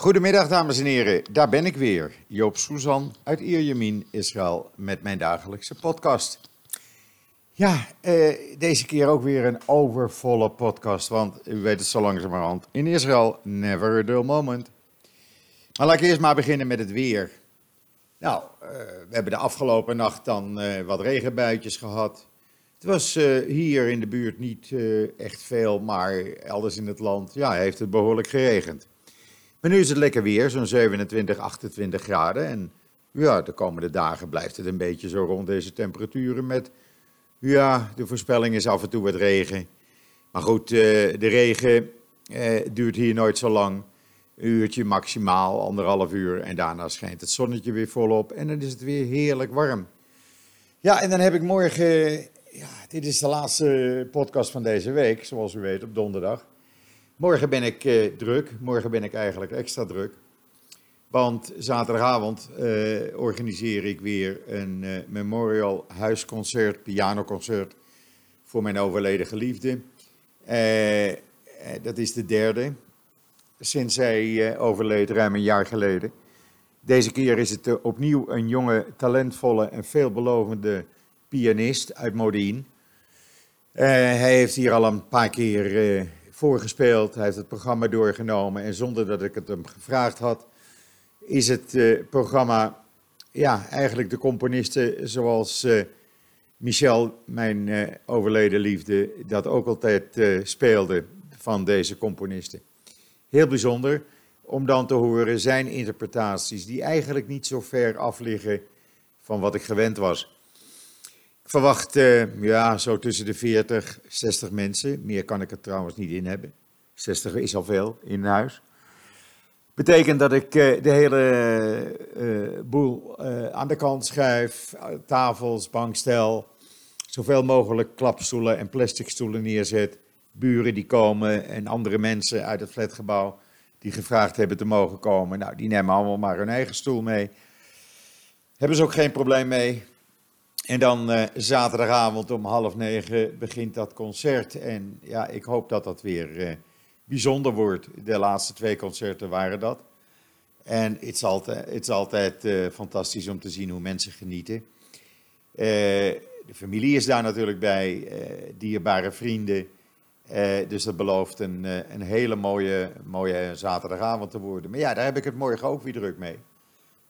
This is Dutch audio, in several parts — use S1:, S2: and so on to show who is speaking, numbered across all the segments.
S1: Goedemiddag dames en heren, daar ben ik weer. Joop Suzan uit Ierjemien, Israël, met mijn dagelijkse podcast. Ja, eh, deze keer ook weer een overvolle podcast, want u weet het zo langzamerhand. In Israël, never a dull moment. Maar laat ik eerst maar beginnen met het weer. Nou, eh, we hebben de afgelopen nacht dan eh, wat regenbuitjes gehad. Het was hier in de buurt niet echt veel, maar elders in het land ja, heeft het behoorlijk geregend. Maar nu is het lekker weer, zo'n 27, 28 graden. En ja, de komende dagen blijft het een beetje zo rond deze temperaturen met... Ja, de voorspelling is af en toe wat regen. Maar goed, eh, de regen eh, duurt hier nooit zo lang. Een uurtje maximaal, anderhalf uur. En daarna schijnt het zonnetje weer volop. En dan is het weer heerlijk warm. Ja, en dan heb ik morgen... Ja, dit is de laatste podcast van deze week, zoals u weet, op donderdag. Morgen ben ik eh, druk. Morgen ben ik eigenlijk extra druk. Want zaterdagavond eh, organiseer ik weer een eh, memorial huisconcert, pianoconcert voor mijn overleden geliefde. Dat is de derde sinds zij overleed, ruim een jaar geleden. Deze keer is het opnieuw een jonge, talentvolle en veelbelovende pianist uit Modien. Eh, hij heeft hier al een paar keer voorgespeeld, hij heeft het programma doorgenomen en zonder dat ik het hem gevraagd had, is het eh, programma, ja, eigenlijk de componisten zoals eh, Michel, mijn eh, overleden liefde, dat ook altijd speelde van deze componisten. Heel bijzonder om dan te horen zijn interpretaties, die eigenlijk niet zo ver af liggen van wat ik gewend was. Verwacht eh, ja, zo tussen de 40, 60 mensen. Meer kan ik er trouwens niet in hebben. 60 is al veel in huis. Betekent dat ik eh, de hele eh, boel aan de kant schuif, tafels, bankstel, zoveel mogelijk klapstoelen en plastic stoelen neerzet. Buren die komen en andere mensen uit het flatgebouw die gevraagd hebben te mogen komen. Nou, die nemen allemaal maar hun eigen stoel mee. Hebben ze ook geen probleem mee. En dan eh, zaterdagavond om half negen begint dat concert. En ja, ik hoop dat dat weer eh, bijzonder wordt. De laatste twee concerten waren dat. En het is altijd, het is altijd eh, fantastisch om te zien hoe mensen genieten. De familie is daar natuurlijk bij, dierbare vrienden. Dus dat belooft een, een hele mooie, mooie zaterdagavond te worden. Maar ja, daar heb ik het morgen ook weer druk mee.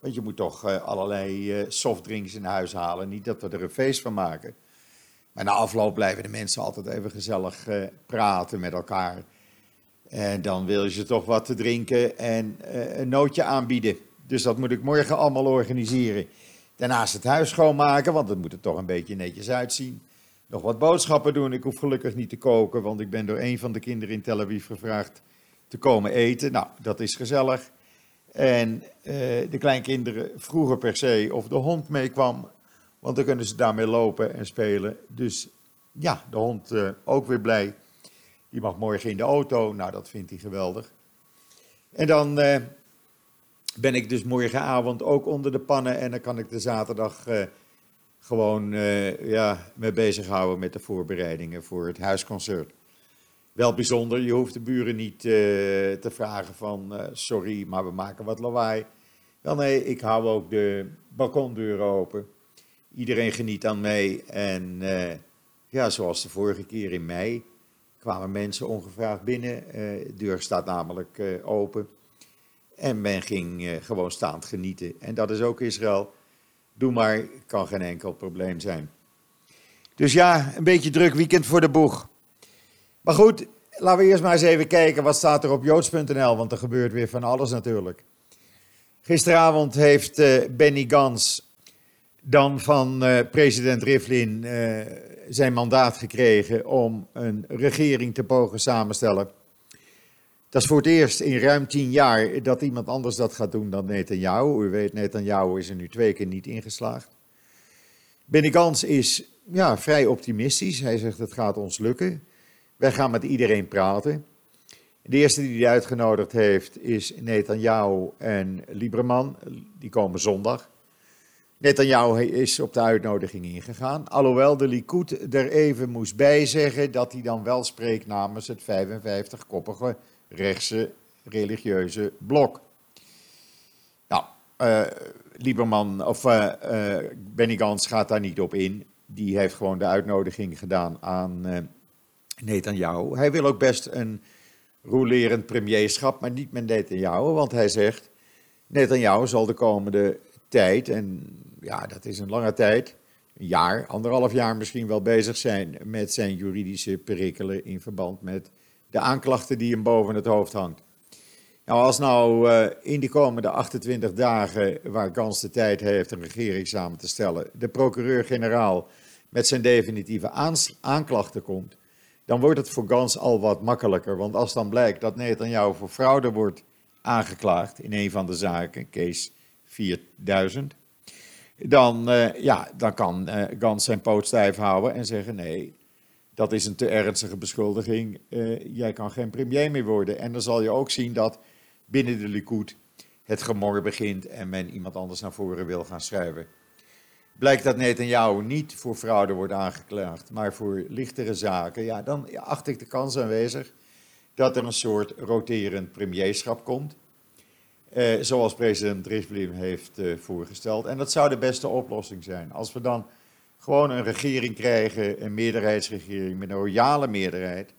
S1: Want je moet toch eh, allerlei eh, softdrinks in huis halen. Niet dat we er een feest van maken. Maar na afloop blijven de mensen altijd even gezellig eh, praten met elkaar. En dan wil je ze toch wat te drinken en een nootje aanbieden. Dus dat moet ik morgen allemaal organiseren. Daarnaast het huis schoonmaken, want het moet er toch een beetje netjes uitzien. Nog wat boodschappen doen. Ik hoef gelukkig niet te koken, want ik ben door een van de kinderen in Tel Aviv gevraagd te komen eten. Nou, dat is gezellig. En eh, de kleinkinderen vroegen per se of de hond meekwam, want dan kunnen ze daarmee lopen en spelen. Dus ja, de hond eh, ook weer blij. Die mag morgen in de auto. Nou, dat vindt hij geweldig. En dan eh, ben ik dus morgenavond ook onder de pannen en dan kan ik de zaterdag gewoon ja, me bezighouden met de voorbereidingen voor het huisconcert. Wel bijzonder, je hoeft de buren niet eh, te vragen van eh, sorry, maar we maken wat lawaai. Wel nee, ik hou ook de balkondeuren open. Iedereen geniet dan mee en eh, ja, zoals de vorige keer in mei kwamen mensen ongevraagd binnen. De deur staat namelijk open. En men ging gewoon staand genieten. En dat is ook Israël. Doe maar, kan geen enkel probleem zijn. Dus ja, een beetje druk weekend voor de boeg. Maar goed, laten we eerst maar eens even kijken wat staat er op joods.nl, want er gebeurt weer van alles natuurlijk. Gisteravond heeft eh, Benny Gans dan van eh, president Rivlin eh, zijn mandaat gekregen om een regering te pogen samenstellen. Dat is voor het eerst in ruim tien jaar dat iemand anders dat gaat doen dan Netanyahu. U weet, Netanyahu is er nu twee keer niet ingeslaagd. Benny Gans is ja, vrij optimistisch. Hij zegt het gaat ons lukken. Wij gaan met iedereen praten. De eerste die hij uitgenodigd heeft is Netanyahu en Lieberman. Die komen zondag. Netanyahu is op de uitnodiging ingegaan. Alhoewel de Likud er even moest bij zeggen dat hij dan wel spreekt namens het 55-koppige rechtse religieuze blok. uh, Lieberman of uh, Benny Gans gaat daar niet op in. Die heeft gewoon de uitnodiging gedaan aan Netanyahu. Hij wil ook best een rolerend premierschap, maar niet met Netanyahu, want hij zegt: Netanyahu zal de komende tijd, en ja, dat is een lange tijd, een jaar, anderhalf jaar misschien wel bezig zijn met zijn juridische perikelen in verband met de aanklachten die hem boven het hoofd hangt. Nou, als nou uh, in de komende 28 dagen, waar Gans de tijd heeft een regering samen te stellen, de procureur-generaal met zijn definitieve aanklachten komt, dan wordt het voor Gans al wat makkelijker. Want als dan blijkt dat Netanyahu voor fraude wordt aangeklaagd in een van de zaken, case 4000, dan, uh, ja, dan kan uh, Gans zijn poot stijf houden en zeggen nee, dat is een te ernstige beschuldiging, jij kan geen premier meer worden. En dan zal je ook zien dat binnen de Likud het gemor begint en men iemand anders naar voren wil gaan schrijven. Blijkt dat Netanyahu niet voor fraude wordt aangeklaagd, maar voor lichtere zaken, ja, dan acht ik de kans aanwezig dat er een soort roterend premierschap komt. Eh, zoals president Rivlin heeft eh, voorgesteld. En dat zou de beste oplossing zijn. Als we dan gewoon een regering krijgen, een meerderheidsregering met een royale meerderheid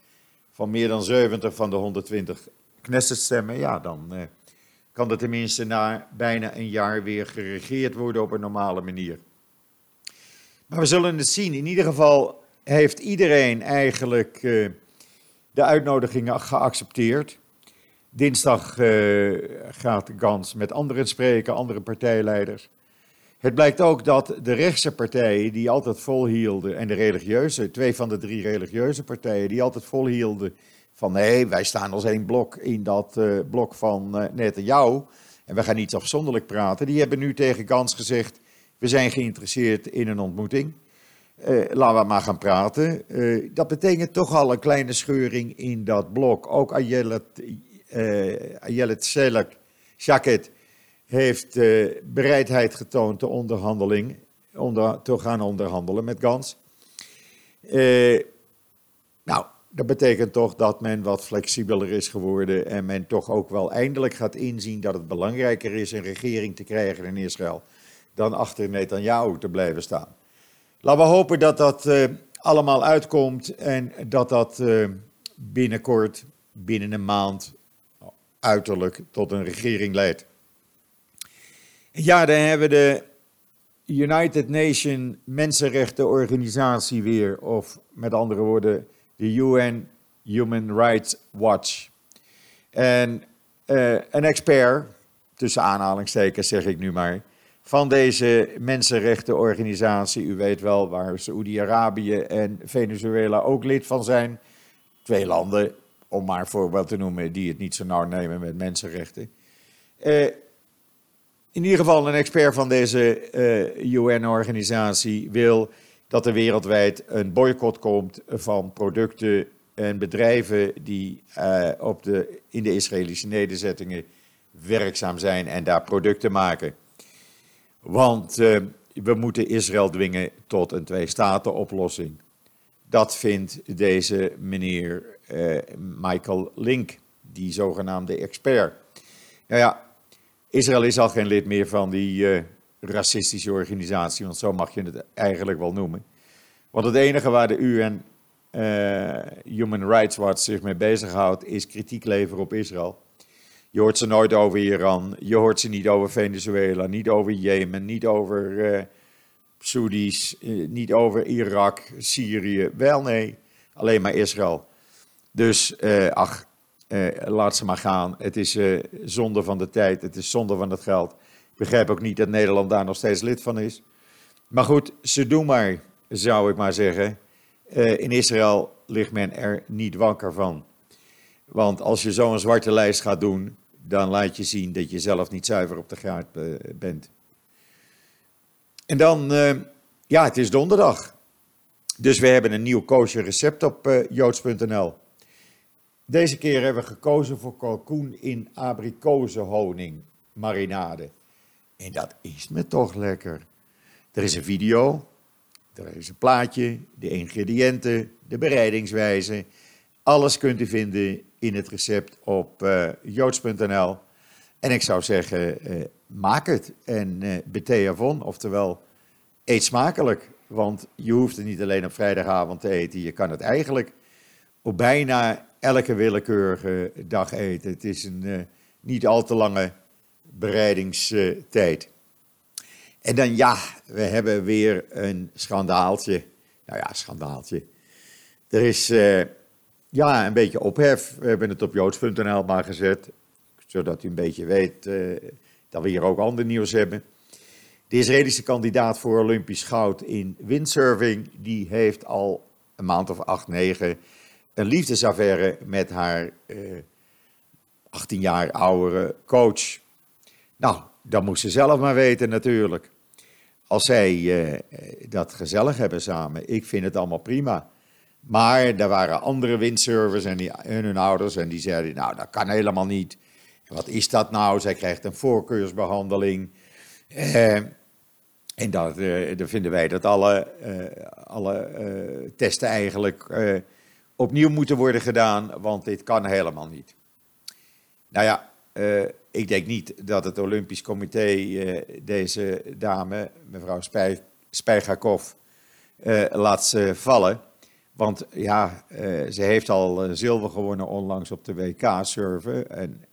S1: van meer dan 70 van de 120 Knesset stemmen, ja, dan eh, kan er tenminste na bijna een jaar weer geregeerd worden op een normale manier. Maar we zullen het zien. In ieder geval heeft iedereen eigenlijk uh, de uitnodigingen geaccepteerd. Dinsdag uh, gaat Gans met anderen spreken, andere partijleiders. Het blijkt ook dat de rechtse partijen die altijd volhielden, en de religieuze, twee van de drie religieuze partijen die altijd volhielden van nee, wij staan als één blok in dat uh, blok van uh, Netanyahu en we gaan niet afzonderlijk praten. Die hebben nu tegen Gans gezegd, we zijn geïnteresseerd in een ontmoeting. Uh, laten we maar gaan praten. dat betekent toch al een kleine scheuring in dat blok. Ook Ayelet, Ayelet Selak, Shaket heeft bereidheid getoond de onderhandeling, onder, te gaan onderhandelen met Gans. nou, dat betekent toch dat men wat flexibeler is geworden en men toch ook wel eindelijk gaat inzien dat het belangrijker is een regering te krijgen in Israël dan achter Netanyahu te blijven staan. Laten we hopen dat dat uh, allemaal uitkomt en dat dat uh, binnenkort, binnen een maand, uiterlijk tot een regering leidt. Ja, dan hebben we de United Nations Mensenrechtenorganisatie weer, of met andere woorden de UN Human Rights Watch. En uh, een expert, tussen aanhalingstekens zeg ik nu maar, van deze mensenrechtenorganisatie, u weet wel waar Saoedi-Arabië en Venezuela ook lid van zijn. Twee landen, om maar een voorbeeld te noemen, die het niet zo nauw nemen met mensenrechten. Uh, in ieder geval een expert van deze eh, UN-organisatie wil dat er wereldwijd een boycott komt van producten en bedrijven die uh, op de, in de Israëlische nederzettingen werkzaam zijn en daar producten maken. Want uh, we moeten Israël dwingen tot een twee-staten-oplossing. Dat vindt deze meneer uh, Michael Link, die zogenaamde expert. Nou ja, Israël is al geen lid meer van die racistische organisatie, want zo mag je het eigenlijk wel noemen. Want het enige waar de UN Human Rights Watch zich mee bezighoudt, is kritiek leveren op Israël. Je hoort ze nooit over Iran, je hoort ze niet over Venezuela, niet over Jemen, niet over uh, Saudis, uh, niet over Irak, Syrië. Wel nee, alleen maar Israël. Dus ach, laat ze maar gaan. Het is zonde van de tijd, het is zonde van het geld. Ik begrijp ook niet dat Nederland daar nog steeds lid van is. Maar goed, ze doen maar, zou ik maar zeggen. In Israël ligt men er niet wakker van. Want als je zo'n zwarte lijst gaat doen, dan laat je zien dat je zelf niet zuiver op de gaard uh, bent. En dan, uh, ja, het is donderdag. Dus we hebben een nieuw koosje recept op joods.nl. Deze keer hebben we gekozen voor kalkoen in abrikozenhoning marinade. En dat is me toch lekker. Er is een video, er is een plaatje, de ingrediënten, de bereidingswijze. Alles kunt u vinden in het recept op uh, joods.nl. En ik zou zeggen, maak het en uh, oftewel eet smakelijk. Want je hoeft het niet alleen op vrijdagavond te eten, je kan het eigenlijk op bijna elke willekeurige dag eten. Het is een niet al te lange bereidingstijd. En dan ja, we hebben weer een schandaaltje. Nou ja, schandaaltje. Er is ja, een beetje ophef. We hebben het op joods.nl maar gezet. Zodat u een beetje weet uh, dat we hier ook ander nieuws hebben. De Israëlische kandidaat voor Olympisch goud in windsurfing, die heeft al een maand of acht, negen een liefdesaffaire met haar uh, eh, 18 jaar oudere coach. Nou, dat moest ze zelf maar weten natuurlijk. Als zij uh, dat gezellig hebben samen, ik vind het allemaal prima. Maar er waren andere windsurfers en, die, hun ouders en die zeiden, nou dat kan helemaal niet. Wat is dat nou? Zij krijgt een voorkeursbehandeling. Uh, en dat, dan vinden wij dat alle, alle testen eigenlijk opnieuw moeten worden gedaan, want dit kan helemaal niet. Nou ja, ik denk niet dat het Olympisch Comité deze dame, mevrouw Spij, Spijgakov, laat vallen. Want ja, ze heeft al zilver gewonnen onlangs op de WK-surfen. En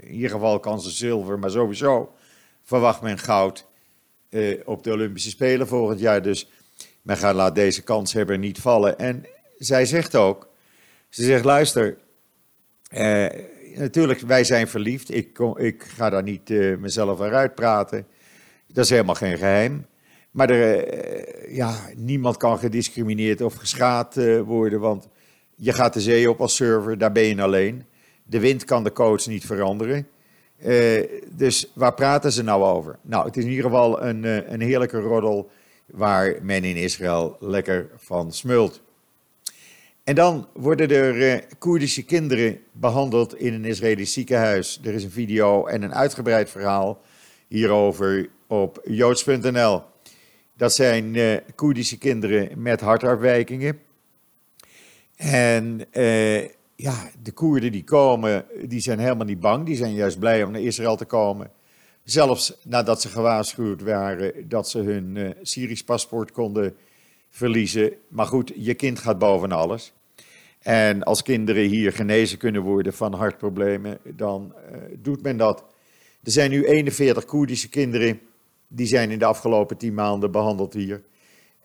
S1: in ieder geval kan ze zilver, maar sowieso verwacht men goud op de Olympische Spelen volgend jaar. Dus men gaat laat deze kans hebben niet vallen. En zij zegt ook, ze zegt luister, natuurlijk, wij zijn verliefd. Ik, ik ga daar niet mezelf eruit praten. Dat is helemaal geen geheim. Maar uh, ja, niemand kan gediscrimineerd of geschaad uh, worden, want je gaat de zee op als server, daar ben je alleen. De wind kan de coach niet veranderen. dus waar praten ze nou over? Nou, het is in ieder geval een, een heerlijke roddel waar men in Israël lekker van smult. En dan worden er Koerdische kinderen behandeld in een Israëlisch ziekenhuis. Er is een video en een uitgebreid verhaal hierover op joods.nl. Dat zijn uh, Koerdische kinderen met hartafwijkingen. En uh, ja, de Koerden die komen, die zijn helemaal niet bang. Die zijn juist blij om naar Israël te komen. Zelfs nadat ze gewaarschuwd waren dat ze hun Syrisch paspoort konden verliezen. Maar goed, je kind gaat boven alles. En als kinderen hier genezen kunnen worden van hartproblemen, dan doet men dat. Er zijn nu 41 Koerdische kinderen, die zijn in de afgelopen 10 maanden behandeld hier.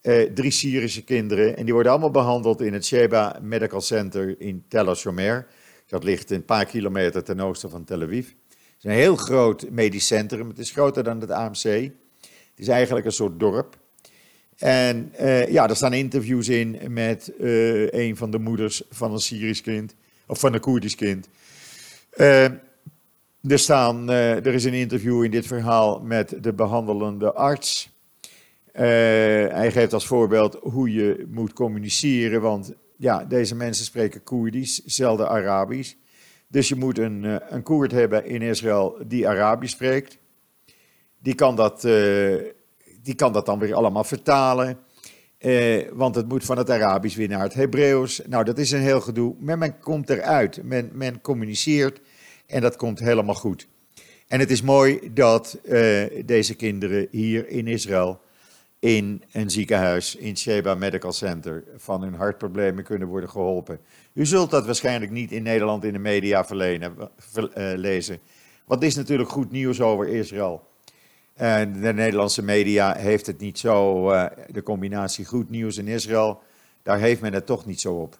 S1: Uh, drie Syrische kinderen, en die worden allemaal behandeld in het Sheba Medical Center in Tel Assomer. Dat ligt een paar kilometer ten oosten van Tel Aviv. Het is een heel groot medisch centrum, het is groter dan het AMC. Het is eigenlijk een soort dorp. En uh, ja, er staan interviews in met uh, een van de moeders van een Syrisch kind, of van een Koerdisch kind. Er, staan, er is een interview in dit verhaal met de behandelende arts. hij geeft als voorbeeld hoe je moet communiceren, want ja, deze mensen spreken Koerdisch, zelden Arabisch. Dus je moet een, een Koerd hebben in Israël die Arabisch spreekt. Die kan dat die kan dat dan weer allemaal vertalen. Eh, want het moet van het Arabisch weer naar het Hebreeuws. Nou, dat is een heel gedoe. Maar men komt eruit. Men, men communiceert en dat komt helemaal goed. En het is mooi dat uh, deze kinderen hier in Israël in een ziekenhuis, in Sheba Medical Center, van hun hartproblemen kunnen worden geholpen. U zult dat waarschijnlijk niet in Nederland in de media verlenen, ver, uh, lezen. Want is natuurlijk goed nieuws over Israël. De Nederlandse media heeft het niet zo, uh, de combinatie goed nieuws in Israël, daar heeft men het toch niet zo op.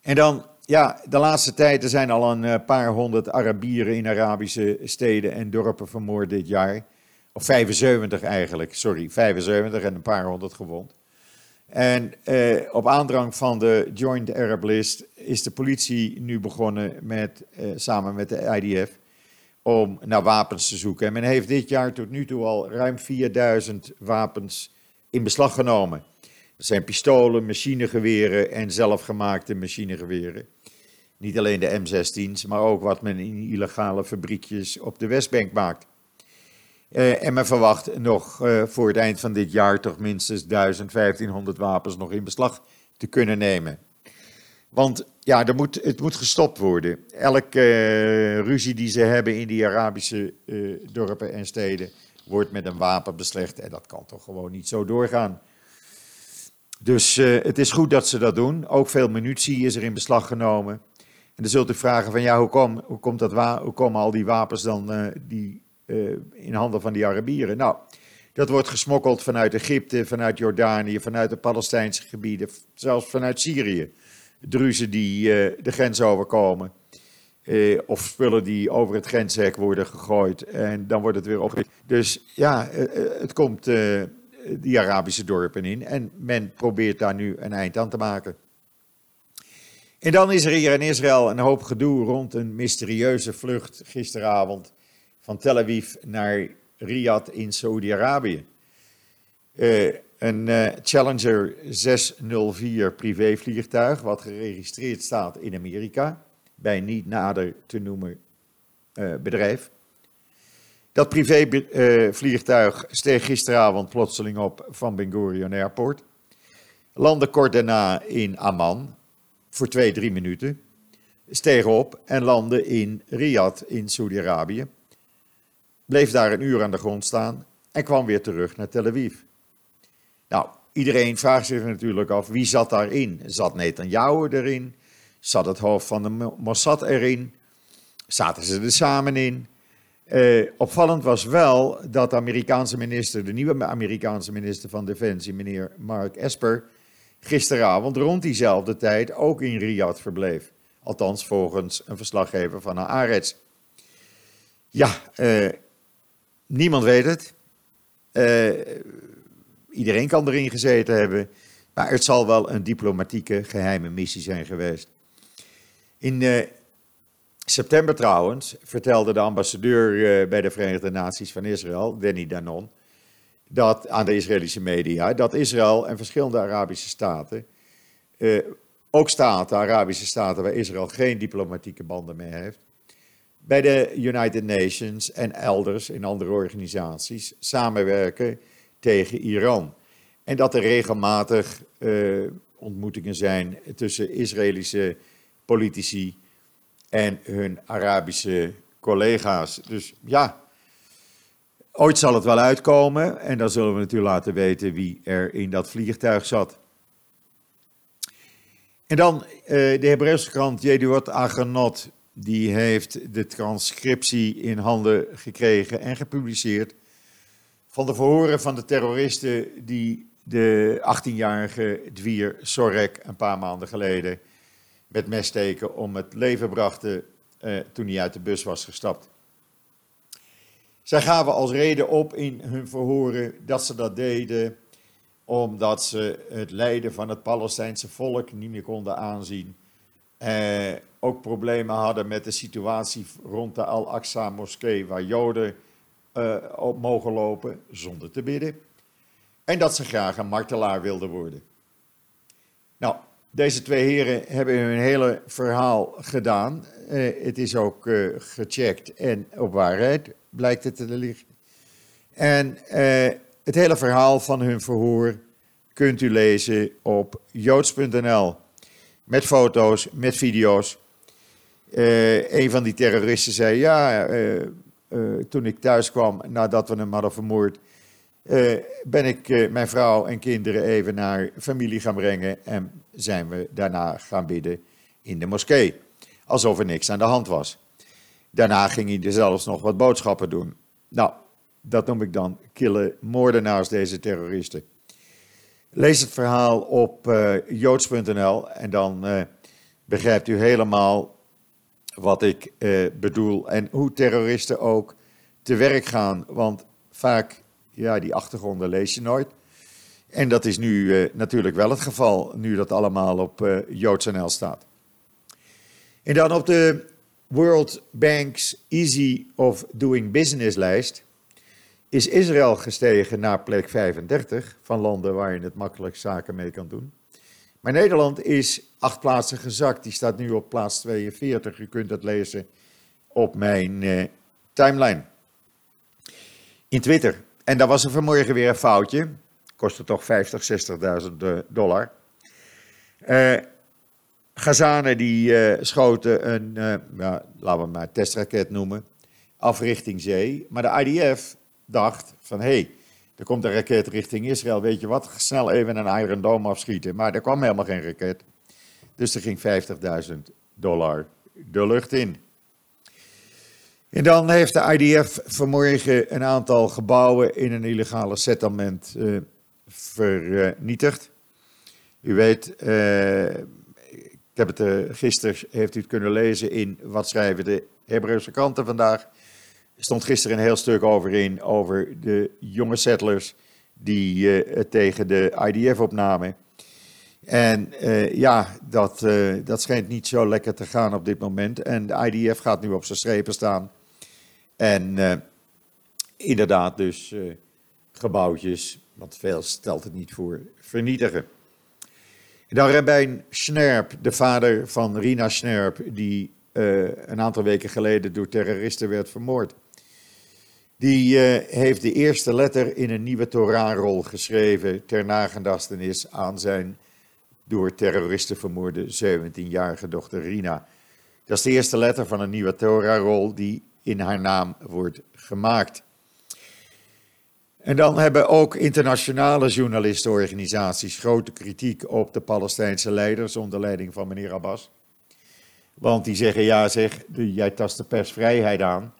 S1: En dan, ja, de laatste tijd, er zijn al een eh, paar honderd Arabieren in Arabische steden en dorpen vermoord dit jaar. Of 75 eigenlijk, sorry, 75 en een paar honderd gewond. En eh, op aandrang van de Joint Arab List is de politie nu begonnen met, eh, samen met de IDF om naar wapens te zoeken. En men heeft dit jaar tot nu toe al ruim 4000 wapens in beslag genomen. Dat zijn pistolen, machinegeweren en zelfgemaakte machinegeweren. Niet alleen de M16's, maar ook wat men in illegale fabriekjes op de Westbank maakt. Uh, en men verwacht nog uh, voor het eind van dit jaar toch minstens 1000, 1500 wapens nog in beslag te kunnen nemen. Want ja, er moet, het moet gestopt worden. Elke uh, ruzie die ze hebben in die Arabische dorpen en steden wordt met een wapen beslecht. En dat kan toch gewoon niet zo doorgaan. Dus het is goed dat ze dat doen. Ook veel munitie is er in beslag genomen. En dan zult u vragen van ja, hoe, kom, hoe, komt dat hoe komen al die wapens dan die, in handen van die Arabieren? Nou, dat wordt gesmokkeld vanuit Egypte, vanuit Jordanië, vanuit de Palestijnse gebieden, zelfs vanuit Syrië. Druzen die uh, de grens overkomen. Of spullen die over het grenshek worden gegooid en dan wordt het weer opgericht. Dus ja, het komt die Arabische dorpen in en men probeert daar nu een eind aan te maken. En dan is er hier in Israël een hoop gedoe rond een mysterieuze vlucht gisteravond van Tel Aviv naar Riyadh in Saudi-Arabië. Uh, een uh, Challenger 604 privévliegtuig, wat geregistreerd staat in Amerika, bij niet nader te noemen uh, bedrijf. Dat privévliegtuig steeg gisteravond plotseling op van Ben Gurion Airport. Landde kort daarna in Amman voor twee, drie minuten. Steeg op en landde in Riyadh in Saudi-Arabië bleef daar een uur aan de grond staan en kwam weer terug naar Tel Aviv. Nou, iedereen vraagt zich natuurlijk af, wie zat daarin? Zat Netanyahu erin? Zat het hoofd van de Mossad erin? Zaten ze er samen in? Uh, opvallend was wel dat de Amerikaanse minister, de nieuwe Amerikaanse minister van Defensie, meneer Mark Esper, gisteravond rond diezelfde tijd ook in Riyadh verbleef. Althans, volgens een verslaggever van Haaretz. Ja, uh, Niemand weet het. Uh, iedereen kan erin gezeten hebben. Maar het zal wel een diplomatieke geheime missie zijn geweest. In uh, september trouwens vertelde de ambassadeur bij de Verenigde Naties van Israël, Danny Danon, dat, aan de Israëlische media, dat Israël en verschillende Arabische staten, ook staten, Arabische staten waar Israël geen diplomatieke banden mee heeft, bij de United Nations en elders in andere organisaties samenwerken tegen Iran. En dat er regelmatig uh, ontmoetingen zijn tussen Israëlische politici en hun Arabische collega's. Dus ja, ooit zal het wel uitkomen en dan zullen we natuurlijk laten weten wie er in dat vliegtuig zat. En dan uh, de Hebreeuwse krant Jeduot Aganot die heeft de transcriptie in handen gekregen en gepubliceerd van de verhoren van de terroristen die de 18-jarige Dwier Sorek een paar maanden geleden met messteken om het leven brachten eh, toen hij uit de bus was gestapt. Zij gaven als reden op in hun verhoren dat ze dat deden omdat ze het lijden van het Palestijnse volk niet meer konden aanzien eh, ook problemen hadden met de situatie rond de Al-Aqsa-moskee, waar Joden eh, op mogen lopen zonder te bidden. En dat ze graag een martelaar wilden worden. Nou, deze twee heren hebben hun hele verhaal gedaan. Eh, het is ook eh, gecheckt en op waarheid blijkt het te liggen. En eh, het hele verhaal van hun verhoor kunt u lezen op joods.nl. Met foto's, met video's. Een van die terroristen zei: Ja, toen ik thuis kwam nadat we hem hadden vermoord, ben ik mijn vrouw en kinderen even naar familie gaan brengen en zijn we daarna gaan bidden in de moskee. Alsof er niks aan de hand was. Daarna ging hij zelfs nog wat boodschappen doen. Nou, dat noem ik dan kille moordenaars, deze terroristen. Lees het verhaal op uh, joods.nl en dan begrijpt u helemaal wat ik bedoel en hoe terroristen ook te werk gaan. Want vaak, ja, die achtergronden lees je nooit. En dat is nu natuurlijk wel het geval, nu dat allemaal op joods.nl staat. En dan op de World Bank's Easy of Doing Business lijst is Israël gestegen naar plek 35 van landen waar je het makkelijk zaken mee kan doen. Maar Nederland is acht plaatsen gezakt. Die staat nu op plaats 42. U kunt dat lezen op mijn eh, timeline. In Twitter. En daar was er vanmorgen weer een foutje. Kostte toch 50, 60.000 dollar. Uh, Gazanen die uh, schoten een, ja, laten we maar testraket noemen, af richting zee. Maar de IDF dacht van, hé, hey, er komt een raket richting Israël, weet je wat, snel even een Iron Dome afschieten. Maar er kwam helemaal geen raket. Dus er ging 50.000 dollar de lucht in. En dan heeft de IDF vanmorgen een aantal gebouwen in een illegale settlement uh, vernietigd. U weet, uh, ik heb het uh, gisteren, heeft u het kunnen lezen in wat schrijven de Hebreeuwse kranten vandaag. Er stond gisteren een heel stuk over in, over de jonge settlers die het tegen de IDF opnamen. En ja, dat, dat schijnt niet zo lekker te gaan op dit moment. En de IDF gaat nu op zijn strepen staan. En uh, inderdaad dus gebouwtjes, want veel stelt het niet voor, vernietigen. En dan Rabijn Schnerp, de vader van Rina Schnerp, die een aantal weken geleden door terroristen werd vermoord. Die heeft de eerste letter in een nieuwe Torahrol geschreven ter nagedachtenis aan zijn door terroristen vermoorde 17-jarige dochter Rina. Dat is de eerste letter van een nieuwe Torah-rol die in haar naam wordt gemaakt. En dan hebben ook internationale journalistenorganisaties grote kritiek op de Palestijnse leiders onder leiding van meneer Abbas. Want die zeggen, ja zeg, jij tast de persvrijheid aan.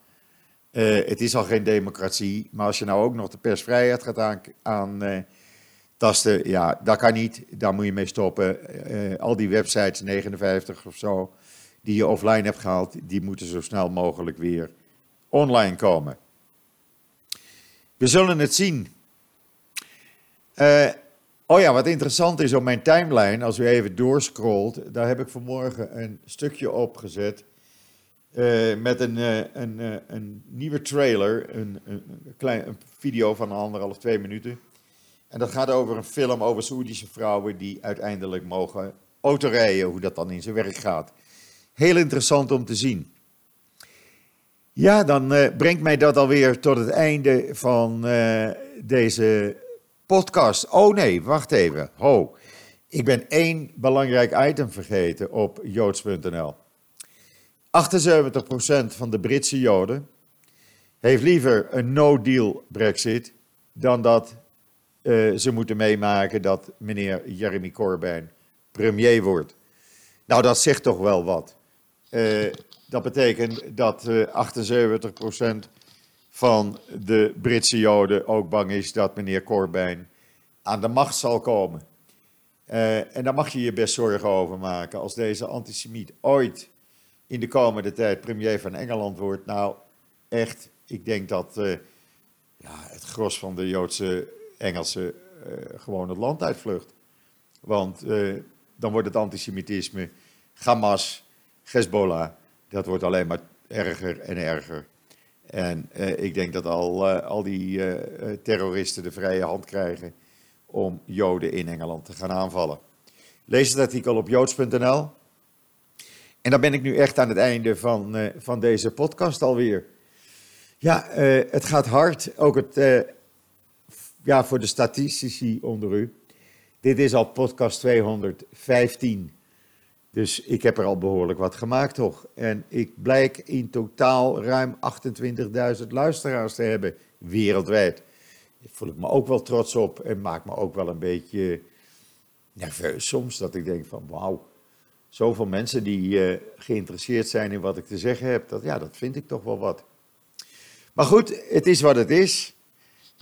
S1: Uh, het is al geen democratie, maar als je nou ook nog de persvrijheid gaat aan, aan uh, tasten, ja, dat kan niet. Daar moet je mee stoppen. Uh, al die websites, 59 of zo, die je offline hebt gehaald, die moeten zo snel mogelijk weer online komen. We zullen het zien. Uh, oh ja, wat interessant is op mijn timeline, als u even doorscrollt, daar heb ik vanmorgen een stukje opgezet uh, met een, een, een, nieuwe trailer, een, een, klein, een video van anderhalf, twee minuten. En dat gaat over een film over Soedische vrouwen die uiteindelijk mogen autorijden, hoe dat dan in zijn werk gaat. Heel interessant om te zien. Ja, dan uh, brengt mij dat alweer tot het einde van uh, deze podcast. Oh nee, wacht even. Ho, ik ben één belangrijk item vergeten op joods.nl. 78% van de Britse Joden heeft liever een no-deal Brexit dan dat uh, ze moeten meemaken dat meneer Jeremy Corbyn premier wordt. Nou, dat zegt toch wel wat. Dat betekent dat uh, eh, 78% van de Britse Joden ook bang is dat meneer Corbyn aan de macht zal komen. en daar mag je je best zorgen over maken. Als deze antisemiet ooit in de komende tijd premier van Engeland wordt, nou echt, ik denk dat ja, het gros van de Joodse Engelsen uh, gewoon het land uitvlucht. Want dan wordt het antisemitisme, Hamas, Hezbollah, dat wordt alleen maar erger en erger. En uh, ik denk dat al, al die terroristen de vrije hand krijgen om Joden in Engeland te gaan aanvallen. Lees het artikel op joods.nl. En dan ben ik nu echt aan het einde van, van deze podcast alweer. Ja, het gaat hard. Ook het ja, voor de statistici onder u. Dit is al podcast 215. Dus ik heb er al behoorlijk wat gemaakt, toch? En ik blijk in totaal ruim 28.000 luisteraars te hebben wereldwijd. Daar voel ik me ook wel trots op en maakt me ook wel een beetje nerveus soms. Dat ik denk van wauw, zoveel mensen die uh, geïnteresseerd zijn in wat ik te zeggen heb. Dat, ja, dat vind ik toch wel wat. Maar goed, het is wat het is.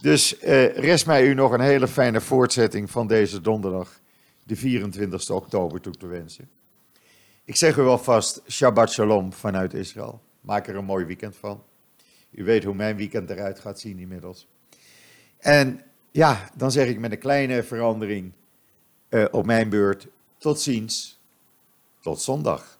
S1: Dus eh, rest mij u nog een hele fijne voortzetting van deze donderdag, de 24 oktober, toe te wensen. Ik zeg u alvast Shabbat Shalom vanuit Israël. Maak er een mooi weekend van. U weet hoe mijn weekend eruit gaat zien inmiddels. En ja, dan zeg ik met een kleine verandering uh, op mijn beurt: tot ziens, tot zondag.